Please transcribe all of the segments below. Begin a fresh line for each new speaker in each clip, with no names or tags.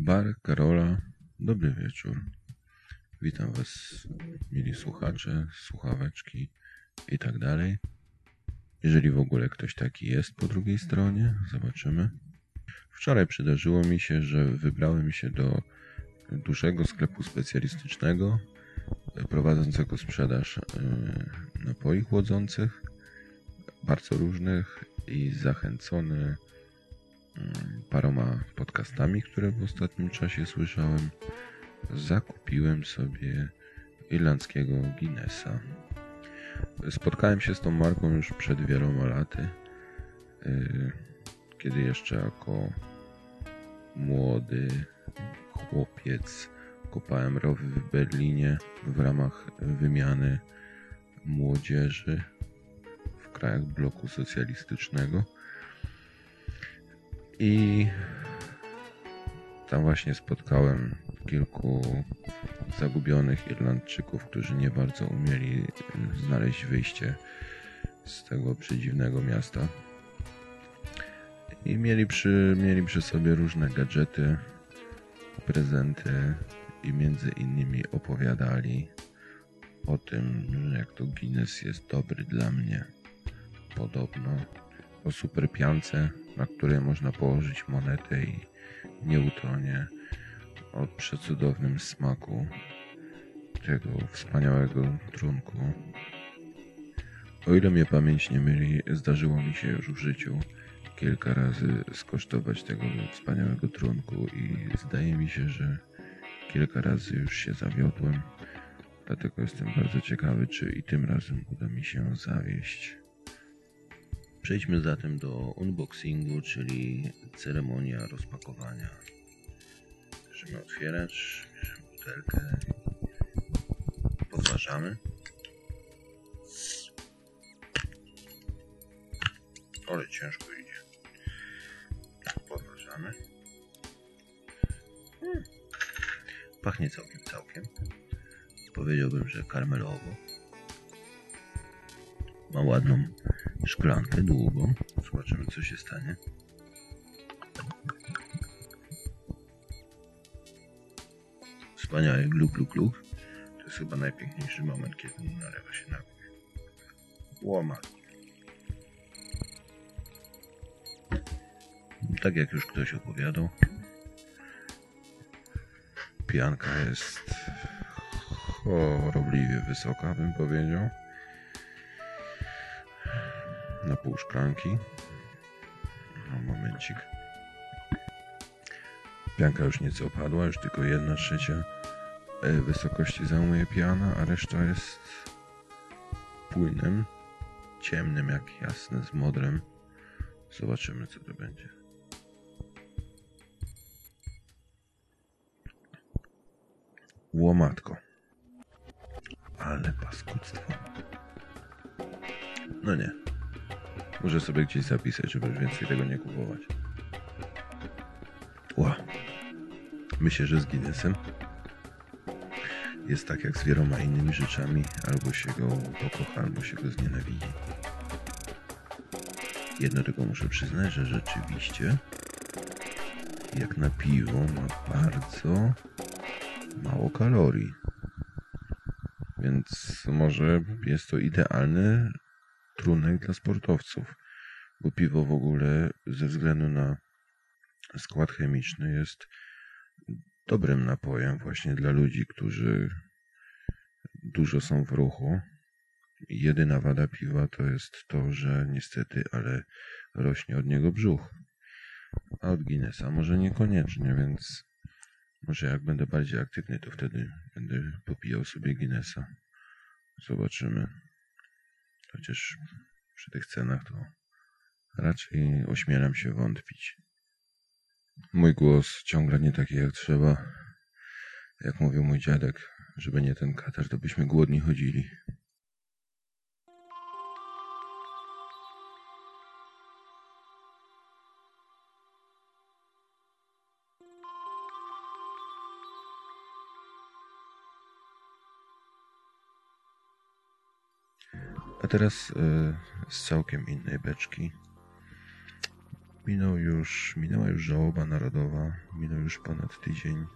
Bar Karola, dobry wieczór. Witam Was, mili słuchacze, słuchaweczki i tak dalej. Jeżeli w ogóle ktoś taki jest po drugiej stronie, zobaczymy. Wczoraj przydarzyło mi się, że wybrałem się do dużego sklepu specjalistycznego prowadzącego sprzedaż e, napoi chłodzących, bardzo różnych i zachęcony paroma podcastami, które w ostatnim czasie słyszałem, zakupiłem sobie irlandzkiego Guinnessa. Spotkałem się z tą marką już przed wieloma laty, y, kiedy jeszcze jako młody chłopiec kopałem rowy w Berlinie w ramach wymiany młodzieży w krajach bloku socjalistycznego. I tam właśnie spotkałem kilku zagubionych Irlandczyków, którzy nie bardzo umieli znaleźć wyjście z tego przedziwnego miasta. I mieli przy, mieli przy sobie różne gadżety, prezenty i między innymi opowiadali o tym, jak to Guinness jest dobry dla mnie. Podobno o super piance, na której można położyć monetę i nie utonie. O przecudownym smaku tego wspaniałego trunku. O ile mnie pamięć nie myli, zdarzyło mi się już w życiu kilka razy skosztować tego wspaniałego trunku i zdaje mi się, że kilka razy już się zawiodłem. Dlatego jestem bardzo ciekawy, czy i tym razem uda mi się zawieść. Przejdźmy zatem do unboxingu, czyli ceremonia rozpakowania. Bierzemy otwieracz, bierzemy butelkę, podważamy. Ale ciężko idzie. Podważamy. Hmm. Pachnie całkiem, całkiem. Powiedziałbym, że karmelowo. Ma ładną szklankę, długą. Zobaczymy, co się stanie. Wspaniały gluk, gluk, gluk. To jest chyba najpiękniejszy moment, kiedy nalewa się napój. Łoma. Tak jak już ktoś opowiadał, pianka jest chorobliwie wysoka, bym powiedział. Pół szklanki. No, momencik. Pianka już nieco opadła, już tylko jedna trzecia e, wysokości zajmuje piana, a reszta jest płynem, ciemnym jak jasne z modrem. Zobaczymy, co to będzie. Łomatko. Ale paskudztwo. No nie. Muszę sobie gdzieś zapisać, żeby już więcej tego nie kupować. Ła. Myślę, że z Guinnessem jest tak jak z wieloma innymi rzeczami. Albo się go pokocha, albo się go znienawidzi. Jedno tylko muszę przyznać, że rzeczywiście jak na piwo ma bardzo mało kalorii. Więc może jest to idealny trunek dla sportowców, bo piwo w ogóle ze względu na skład chemiczny jest dobrym napojem właśnie dla ludzi, którzy dużo są w ruchu. Jedyna wada piwa to jest to, że niestety, ale rośnie od niego brzuch. A od Guinnessa może niekoniecznie, więc może jak będę bardziej aktywny, to wtedy będę popijał sobie Guinnessa. Zobaczymy. Chociaż przy tych cenach to raczej ośmielam się wątpić. Mój głos ciągle nie taki jak trzeba. Jak mówił mój dziadek, żeby nie ten katar, to byśmy głodni chodzili. Teraz y, z całkiem innej beczki. minął już, minęła już żałoba narodowa, minął już ponad tydzień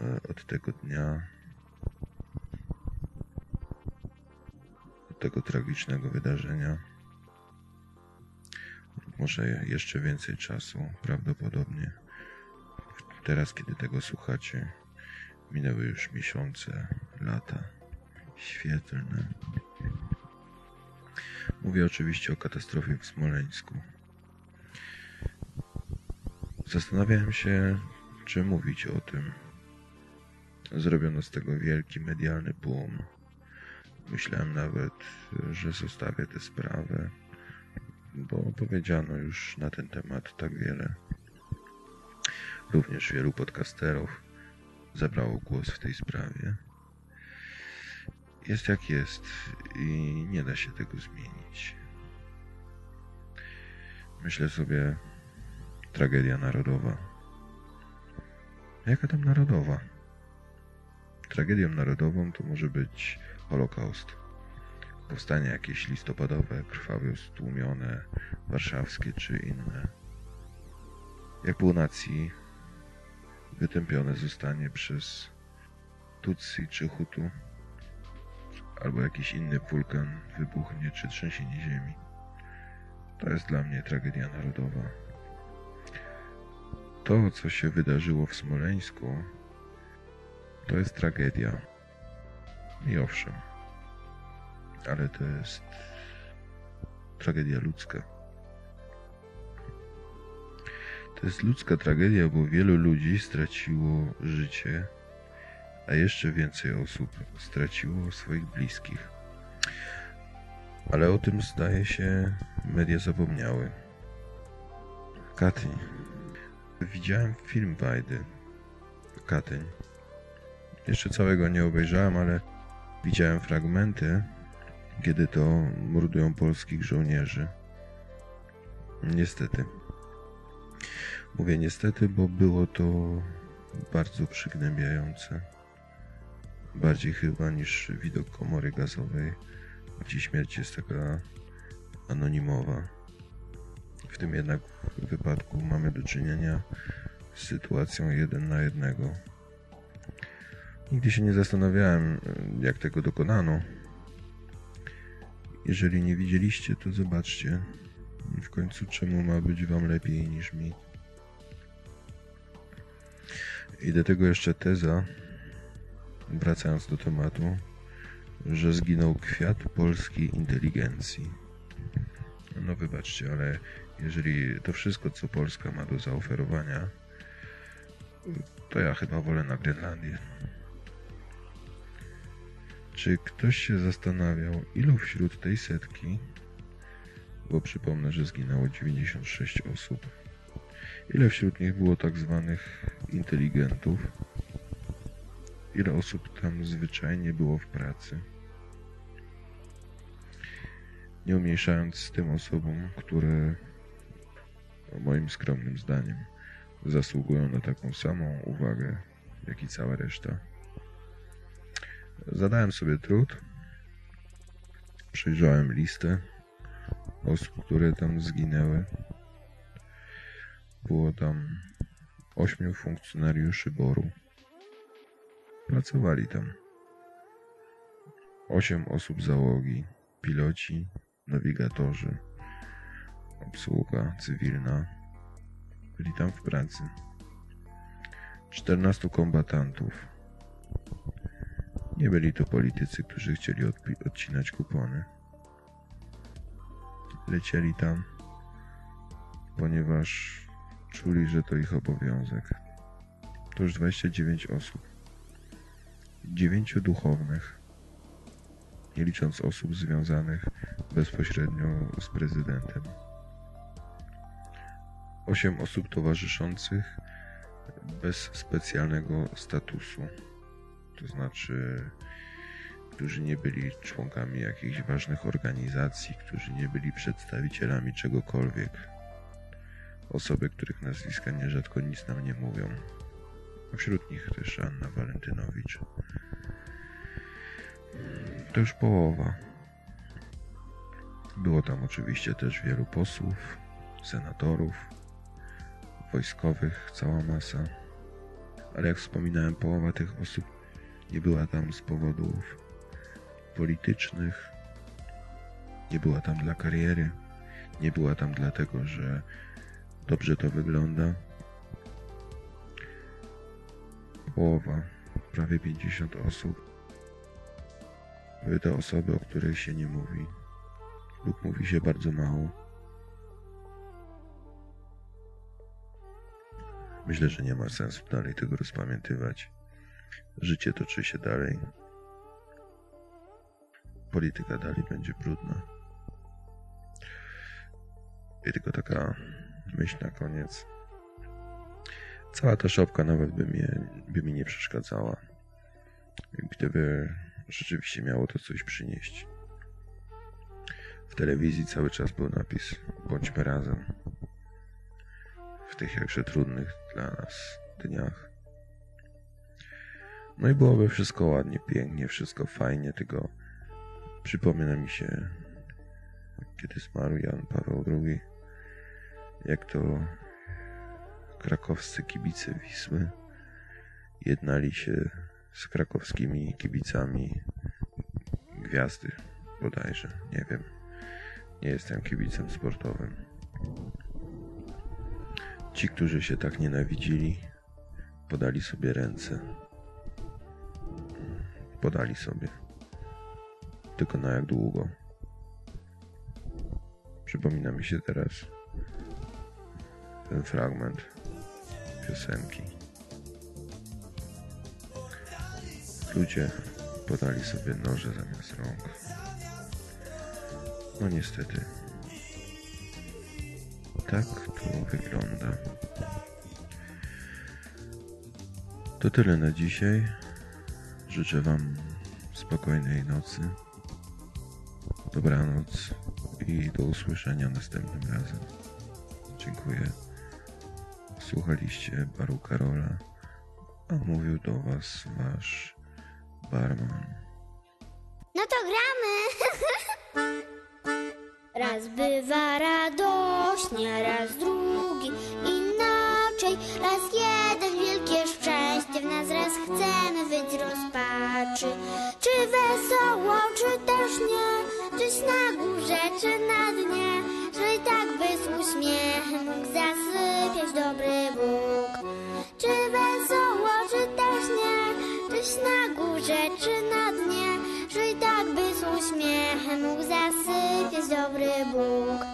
e, od tego dnia, od tego tragicznego wydarzenia. Może jeszcze więcej czasu, prawdopodobnie. Teraz, kiedy tego słuchacie, minęły już miesiące, lata świetlne. Mówię oczywiście o katastrofie w Smoleńsku. Zastanawiałem się, czy mówić o tym. Zrobiono z tego wielki medialny boom. Myślałem nawet, że zostawię tę sprawę, bo powiedziano już na ten temat tak wiele. Również wielu podcasterów zabrało głos w tej sprawie. Jest jak jest i nie da się tego zmienić. Myślę sobie, tragedia narodowa. Jaka tam narodowa? Tragedią narodową to może być Holokaust. Powstanie jakieś listopadowe, krwawie stłumione, warszawskie czy inne. Jak pół nacji wytępione zostanie przez Tutsi czy Hutu, albo jakiś inny wulkan wybuchnie czy trzęsienie ziemi. To jest dla mnie tragedia narodowa. To, co się wydarzyło w Smoleńsku, to jest tragedia. I owszem, ale to jest tragedia ludzka. To jest ludzka tragedia, bo wielu ludzi straciło życie, a jeszcze więcej osób straciło swoich bliskich. Ale o tym zdaje się media zapomniały. Katyń. Widziałem film Wajdy. Katyń. Jeszcze całego nie obejrzałem, ale widziałem fragmenty, kiedy to mordują polskich żołnierzy. Niestety. Mówię niestety, bo było to bardzo przygnębiające. Bardziej chyba niż widok komory gazowej, gdzie śmierć jest taka anonimowa. W tym jednak wypadku mamy do czynienia z sytuacją jeden na jednego. Nigdy się nie zastanawiałem, jak tego dokonano. Jeżeli nie widzieliście, to zobaczcie. W końcu czemu ma być wam lepiej niż mi? I do tego jeszcze teza, wracając do tematu, że zginął kwiat polskiej inteligencji. No wybaczcie, ale jeżeli to wszystko, co Polska ma do zaoferowania, to ja chyba wolę na Grenlandię. Czy ktoś się zastanawiał, ilu wśród tej setki, bo przypomnę, że zginęło 96 osób, ile wśród nich było tak zwanych inteligentów, ile osób tam zwyczajnie było w pracy? Nie umniejszając tym osobom, które moim skromnym zdaniem zasługują na taką samą uwagę, jak i cała reszta. Zadałem sobie trud. Przejrzałem listę osób, które tam zginęły. Było tam ośmiu funkcjonariuszy boru. Pracowali tam. Osiem osób załogi, piloci, nawigatorzy, obsługa cywilna. Byli tam w pracy. 14 kombatantów. Nie byli to politycy, którzy chcieli odcinać kupony. Lecieli tam, ponieważ czuli, że to ich obowiązek. To już 29 osób. 9 duchownych, nie licząc osób związanych bezpośrednio z prezydentem. 8 osób towarzyszących bez specjalnego statusu to znaczy, którzy nie byli członkami jakichś ważnych organizacji, którzy nie byli przedstawicielami czegokolwiek. Osoby, których nazwiska nierzadko nic nam nie mówią. A wśród nich też Anna Walentynowicz. To już połowa. Było tam oczywiście też wielu posłów, senatorów, wojskowych, cała masa. Ale jak wspominałem, połowa tych osób nie była tam z powodów politycznych, nie była tam dla kariery, nie była tam dlatego, że dobrze to wygląda. Połowa, prawie 50 osób były to osoby, o których się nie mówi lub mówi się bardzo mało. Myślę, że nie ma sensu dalej tego rozpamiętywać. Życie toczy się dalej. Polityka dalej będzie brudna. I tylko taka myśl na koniec. Cała ta szopka nawet by, mnie, by mi nie przeszkadzała. Gdyby rzeczywiście miało to coś przynieść. W telewizji cały czas był napis Bądźmy razem. W tych jakże trudnych dla nas dniach. No i byłoby wszystko ładnie, pięknie, wszystko fajnie, tylko przypomina mi się, kiedy zmarł Jan Paweł II, jak to krakowscy kibice Wisły jednali się z krakowskimi kibicami Gwiazdy bodajże, nie wiem. Nie jestem kibicem sportowym. Ci, którzy się tak nienawidzili, podali sobie ręce. Podali sobie. Tylko na jak długo? Przypomina mi się teraz ten fragment piosenki. Ludzie podali sobie noże zamiast rąk. No niestety. Tak to wygląda. To tyle na dzisiaj. Życzę Wam spokojnej nocy. Dobranoc i do usłyszenia następnym razem. Dziękuję. Słuchaliście Baru Karola, a mówił do Was Wasz barman.
No to gramy! Raz bywa radośnie, raz drugi inaczej. Raz jeden wielkie szczęście w nas, raz chcemy wyć rozpaczy. Czy wesoło, czy też nie, czyś na górze, czy na dnie. I tak by z uśmiechem mógł zasypiać dobry Bóg. Czy wesoło, czy też nie, czyś na górze, czy na dnie. I tak by z uśmiechem mógł zasypiać dobry Bóg.